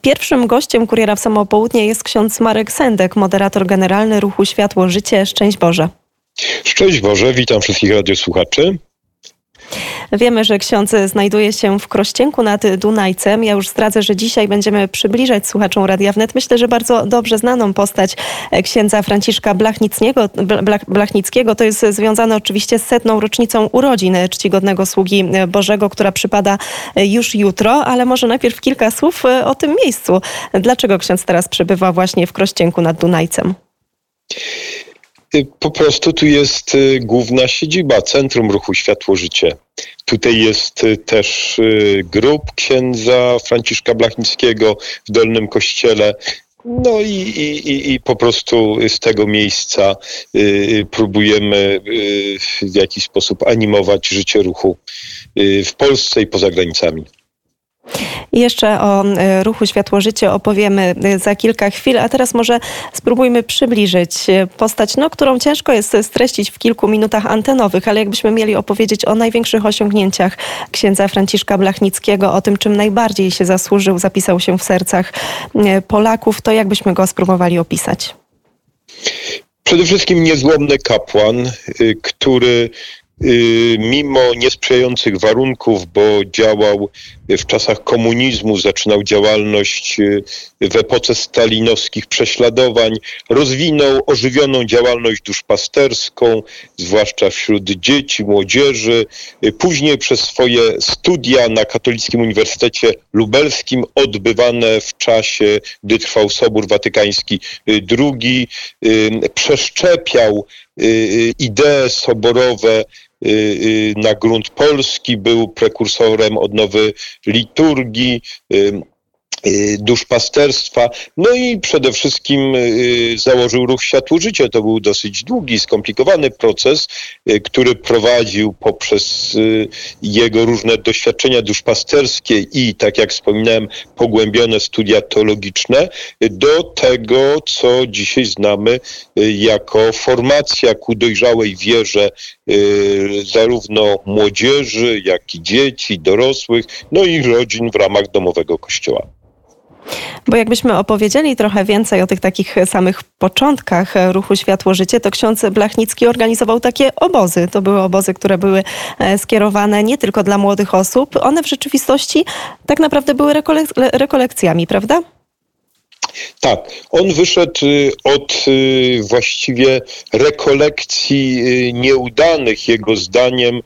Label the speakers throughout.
Speaker 1: Pierwszym gościem Kuriera w Samopołudnie jest ksiądz Marek Sendek, moderator generalny ruchu Światło Życie. Szczęść Boże.
Speaker 2: Szczęść Boże, witam wszystkich radiosłuchaczy.
Speaker 1: Wiemy, że ksiądz znajduje się w Krościenku nad Dunajcem. Ja już zdradzę, że dzisiaj będziemy przybliżać słuchaczom Radia Wnet. Myślę, że bardzo dobrze znaną postać księdza Franciszka Blachnickiego. Blachnickiego. To jest związane oczywiście z setną rocznicą urodzin czcigodnego sługi Bożego, która przypada już jutro, ale może najpierw kilka słów o tym miejscu. Dlaczego ksiądz teraz przebywa właśnie w Krościenku nad Dunajcem?
Speaker 2: Po prostu tu jest y, główna siedziba, Centrum Ruchu Światło Życie. Tutaj jest y, też y, grób księdza Franciszka Blachnickiego w Dolnym Kościele. No i, i, i po prostu z tego miejsca próbujemy w jakiś sposób animować życie ruchu w Polsce i poza granicami.
Speaker 1: Jeszcze o e, ruchu Światło Życie opowiemy e, za kilka chwil, a teraz może spróbujmy przybliżyć e, postać, no, którą ciężko jest streścić w kilku minutach antenowych, ale jakbyśmy mieli opowiedzieć o największych osiągnięciach księdza Franciszka Blachnickiego, o tym, czym najbardziej się zasłużył, zapisał się w sercach Polaków, to jakbyśmy go spróbowali opisać?
Speaker 2: Przede wszystkim niezłomny kapłan, który mimo niesprzyjających warunków, bo działał w czasach komunizmu, zaczynał działalność y, w epoce stalinowskich prześladowań, rozwinął ożywioną działalność duszpasterską, zwłaszcza wśród dzieci, młodzieży. Y, później przez swoje studia na Katolickim Uniwersytecie Lubelskim, odbywane w czasie, gdy trwał Sobór Watykański II, przeszczepiał idee soborowe Y, y, na grunt polski, był prekursorem odnowy liturgii, y, Y, duszpasterstwa. No i przede wszystkim y, założył ruch Światło Życie. To był dosyć długi, skomplikowany proces, y, który prowadził poprzez jego różne doświadczenia duszpasterskie i, tak jak wspominałem, pogłębione studia teologiczne do tego, co dzisiaj znamy jako formacja ku dojrzałej wierze zarówno młodzieży, jak i dzieci, dorosłych, no i rodzin w ramach domowego kościoła.
Speaker 1: Bo jakbyśmy opowiedzieli trochę więcej o tych takich samych początkach ruchu Światło Życie, to ksiądz Blachnicki organizował takie obozy. To były obozy, które były e, skierowane nie tylko dla młodych osób. One w rzeczywistości tak naprawdę były rekolek- rekolekcjami, prawda?
Speaker 2: Tak, on wyszedł y, od y, właściwie rekolekcji y, nieudanych, jego zdaniem,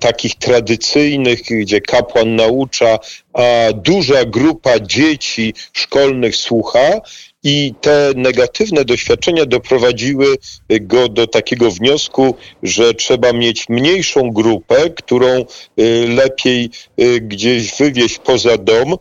Speaker 2: takich tradycyjnych, gdzie kapłan naucza, a duża grupa dzieci szkolnych słucha. I te negatywne doświadczenia doprowadziły go do takiego wniosku, że trzeba mieć mniejszą grupę, którą lepiej gdzieś wywieźć poza dom,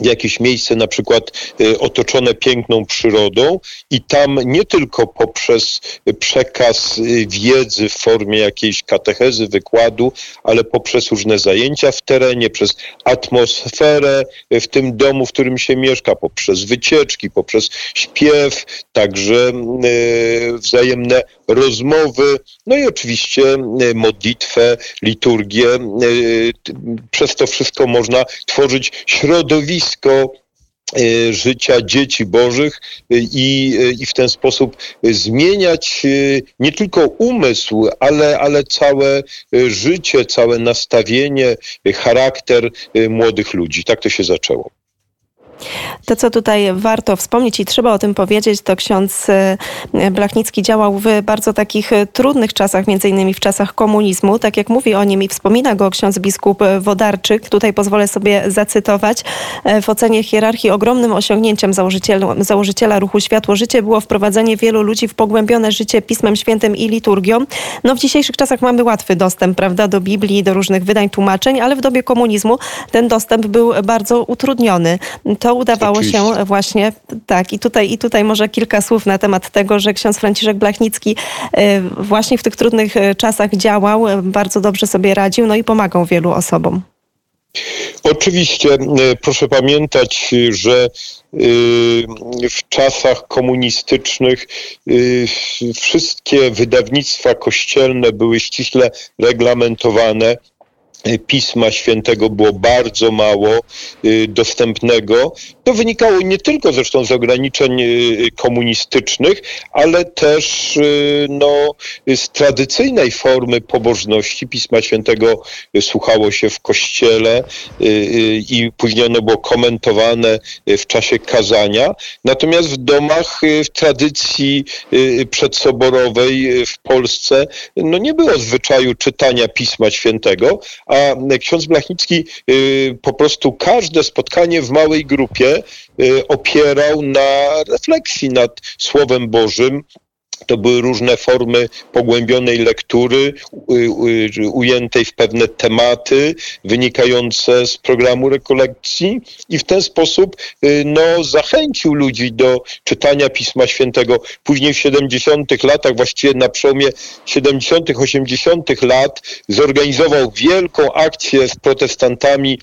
Speaker 2: jakieś miejsce na przykład y, otoczone piękną przyrodą i tam nie tylko poprzez przekaz y, wiedzy w formie jakiejś katechezy, wykładu, ale poprzez różne zajęcia w terenie, przez atmosferę w tym domu, w którym się mieszka, poprzez wycieczki, poprzez śpiew, także y, wzajemne rozmowy, no i oczywiście modlitwę, liturgię. Przez to wszystko można tworzyć środowisko, środowisko e, życia dzieci bożych e, i, e, i w ten sposób zmieniać nie tylko umysł, ale, ale całe życie, całe nastawienie, charakter młodych ludzi. Tak to się zaczęło.
Speaker 1: To, co tutaj warto wspomnieć i trzeba o tym powiedzieć, to ksiądz e, Blachnicki działał w bardzo takich e, trudnych czasach, między innymi w czasach komunizmu. Tak jak mówi o nim i wspomina go ksiądz biskup Wodarczyk, tutaj pozwolę sobie zacytować. E, w ocenie hierarchii ogromnym osiągnięciem założyciela ruchu Światło Życie było wprowadzenie wielu ludzi w pogłębione życie Pismem Świętym i liturgią. No w dzisiejszych czasach mamy łatwy dostęp, prawda, do Biblii, do różnych wydań, tłumaczeń, ale w dobie komunizmu ten dostęp był bardzo utrudniony. To udawało Oczywiście. się właśnie tak. I tutaj, I tutaj może kilka słów na temat tego, że ksiądz Franciszek Blachnicki e, właśnie w tych trudnych e, czasach działał, e, bardzo dobrze sobie radził, no i pomagał wielu osobom.
Speaker 2: Oczywiście proszę pamiętać, że w czasach komunistycznych wszystkie wydawnictwa kościelne były ściśle reglamentowane Pisma Świętego było bardzo mało y, dostępnego. To wynikało nie tylko zresztą z ograniczeń y, komunistycznych, ale też no, z tradycyjnej formy pobożności. Pisma Świętego słuchało się w kościele i później ono było komentowane w czasie kazania. Natomiast w domach w tradycji przedsoborowej w Polsce no, nie było zwyczaju czytania Pisma Świętego, a ksiądz Blachnicki y, po prostu każde spotkanie w małej grupie y, opierał na refleksji nad Słowem Bożym, to były różne formy pogłębionej lektury, ujętej w pewne tematy wynikające z programu rekolekcji i w ten sposób y, no, zachęcił ludzi do czytania Pisma Świętego. Później w 70 latach, właściwie na przełomie 70 80 lat zorganizował wielką akcję z protestantami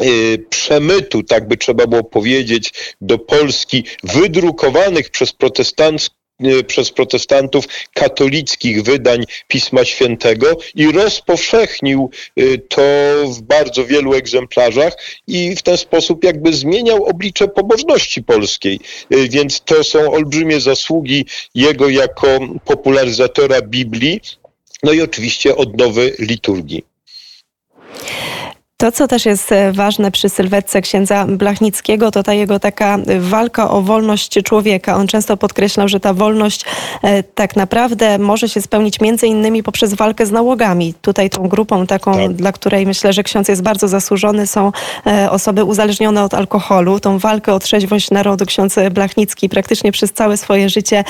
Speaker 2: y, przemytu, tak by trzeba było powiedzieć, do Polski, wydrukowanych przez protestancką E, przez protestantów katolickich wydań Pisma Świętego i rozpowszechnił e, to w bardzo wielu egzemplarzach i w ten sposób jakby zmieniał oblicze pobożności polskiej. E, więc to są olbrzymie zasługi jego jako popularyzatora Biblii, no i oczywiście odnowy liturgii.
Speaker 1: To, co też jest e, ważne przy sylwetce księdza Blachnickiego, to ta jego taka walka o wolność człowieka. On często podkreślał, że ta wolność e, tak naprawdę może się spełnić między innymi poprzez walkę z nałogami. Tutaj tą grupą taką, tak. dla której myślę, że ksiądz jest bardzo zasłużony, są e, osoby uzależnione od alkoholu. Tą walkę o trzeźwość narodu ksiądz Blachnicki praktycznie przez całe swoje życie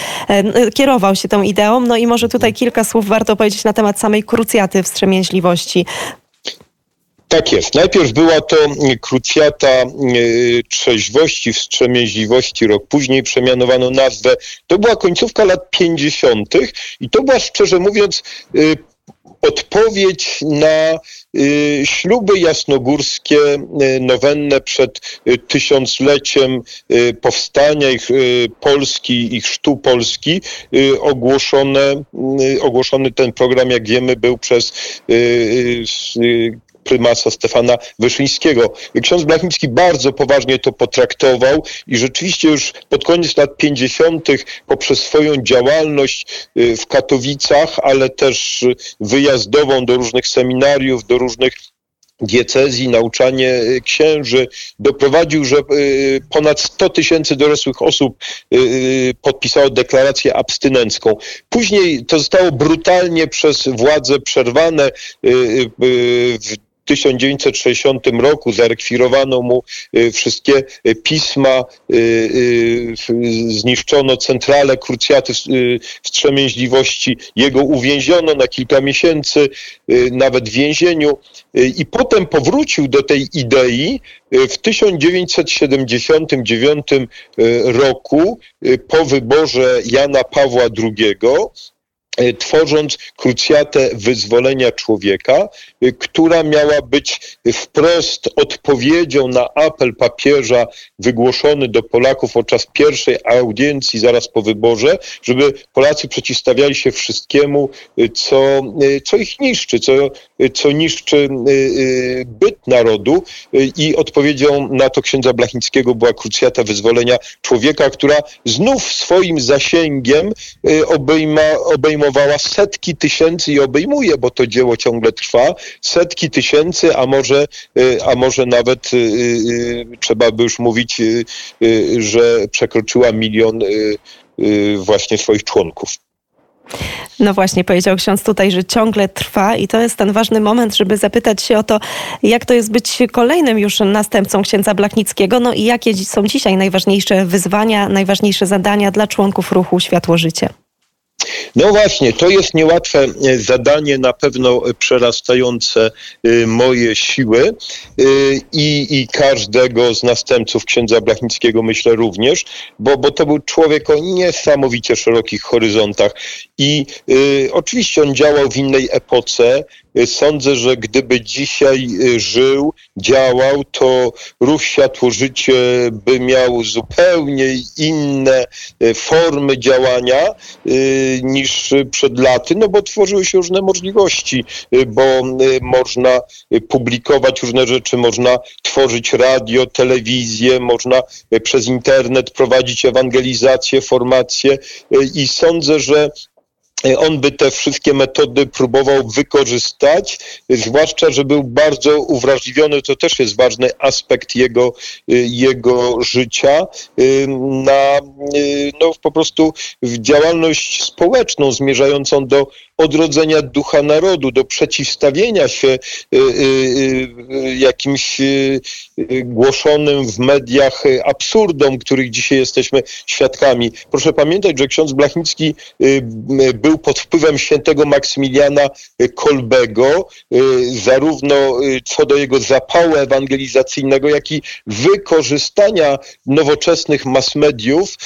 Speaker 1: kierował się tą ideą. No i może tutaj kilka słów warto powiedzieć na temat samej krucjaty wstrzemięźliwości.
Speaker 2: Tak jest. Najpierw była to krucjata e, trzeźwości, wstrzemięźliwości. Rok później przemianowano nazwę. To była końcówka lat 50. i to była szczerze mówiąc e, odpowiedź na e, śluby jasnogórskie nowenne przed tysiącleciem powstania ich Polski, ich chrztu Polski, ogłoszone, ogłoszony ten program, jak wiemy, był przez prymasa Stefana Wyszyńskiego. Ksiądz Blachnicki bardzo poważnie to potraktował i rzeczywiście już pod koniec lat 50. poprzez swoją działalność y, w Katowicach, ale też wyjazdową do różnych seminariów, do różnych diecezji, nauczanie y, księży doprowadził, że y, ponad 100 tysięcy dorosłych osób podpisało deklarację abstynencką. Później to zostało brutalnie przez władze przerwane w 1960 roku zarekwirowano mu y, wszystkie y, pisma, y, zniszczono centralę krucjaty wstrzemięźliwości, jego uwięziono na kilka miesięcy, nawet w więzieniu i potem powrócił do tej idei w 1979 roku po wyborze Jana Pawła II tworząc krucjatę wyzwolenia człowieka, e, która miała być wprost odpowiedzią na apel papieża wygłoszony do Polaków podczas pierwszej audiencji zaraz po wyborze, żeby Polacy przeciwstawiali się wszystkiemu, e, co, co ich niszczy, co, co niszczy byt narodu. I odpowiedzią na to księdza Blachnickiego była krucjata wyzwolenia człowieka, która znów swoim zasięgiem obejma, obejmowała obejmowała setki tysięcy i obejmuje, bo to dzieło ciągle trwa, setki tysięcy, a może, y, a może nawet y, y, trzeba by już mówić, że przekroczyła milion właśnie swoich członków.
Speaker 1: No właśnie, powiedział ksiądz tutaj, że ciągle trwa i to jest ten ważny moment, żeby zapytać się o to, jak to jest być kolejnym już następcą księdza Blachnickiego, no i jakie są dzisiaj najważniejsze wyzwania, najważniejsze zadania dla członków ruchu Światło Życie.
Speaker 2: No właśnie, to jest niełatwe e, zadanie, na pewno przerastające e, moje siły e, i, i każdego z następców księdza Blachnickiego myślę również, bo, bo to był człowiek o niesamowicie szerokich horyzontach i y, oczywiście on działał w innej epoce, sądzę, że gdyby dzisiaj żył, działał, to ruch Światło Życie by miał zupełnie inne formy działania niż przed laty, no bo tworzyły się różne możliwości, bo można publikować różne rzeczy, można tworzyć radio, telewizję, można przez internet prowadzić ewangelizację, formację i sądzę, że on by te wszystkie metody próbował wykorzystać, zwłaszcza, że był bardzo uwrażliwiony, to też jest ważny aspekt jego, jego życia, na no, po prostu działalność społeczną zmierzającą do odrodzenia ducha narodu, do przeciwstawienia się y, y, y, jakimś głoszonym w mediach absurdom, których dzisiaj jesteśmy świadkami. Proszę pamiętać, że ksiądz Blachnicki był pod wpływem świętego Maksymiliana Kolbego, zarówno co do jego zapału ewangelizacyjnego, jak i wykorzystania nowoczesnych mass mediów,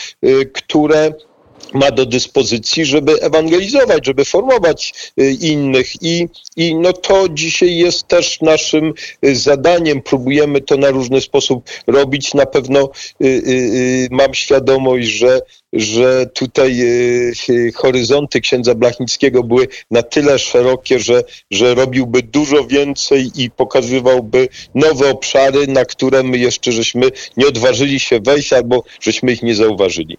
Speaker 2: które ma do dyspozycji, żeby ewangelizować, żeby formować y, innych i, i no to dzisiaj jest też naszym y, zadaniem. Próbujemy to na różny sposób robić. Na pewno y, mam świadomość, że, że tutaj y, horyzonty księdza Blachnickiego były na tyle szerokie, że, że robiłby dużo więcej i pokazywałby nowe obszary, na które my jeszcze żeśmy nie odważyli się wejść albo żeśmy ich nie zauważyli.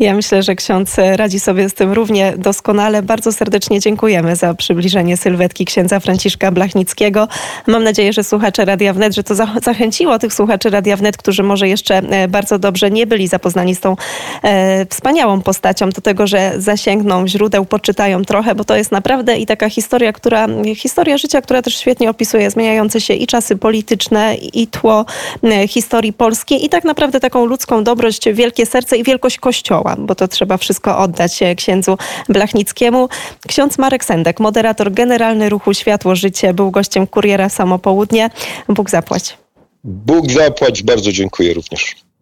Speaker 1: Ja myślę, że ksiądz radzi sobie z tym równie doskonale. Bardzo serdecznie dziękujemy za przybliżenie sylwetki księdza Franciszka Blachnickiego. Mam nadzieję, że słuchacze Radia Wnet, że to zachęciło tych słuchaczy Radia Wnet, którzy może jeszcze e, bardzo dobrze nie byli zapoznani z tą e, wspaniałą postacią, do tego, że zasięgną źródeł, poczytają trochę, bo to jest naprawdę i taka historia, która, historia życia, która też świetnie opisuje zmieniające się i czasy polityczne, i tło e, historii polskiej i tak naprawdę taką ludzką dobrość, wielkie serce i wielkość Kościoła bo to trzeba wszystko oddać e, księdzu Blachnickiemu. Ksiądz Marek Sendek, moderator generalny ruchu Światło Życie, był gościem Kuriera Samopołudnie. Bóg zapłać.
Speaker 2: Bóg zapłać, bardzo dziękuję również.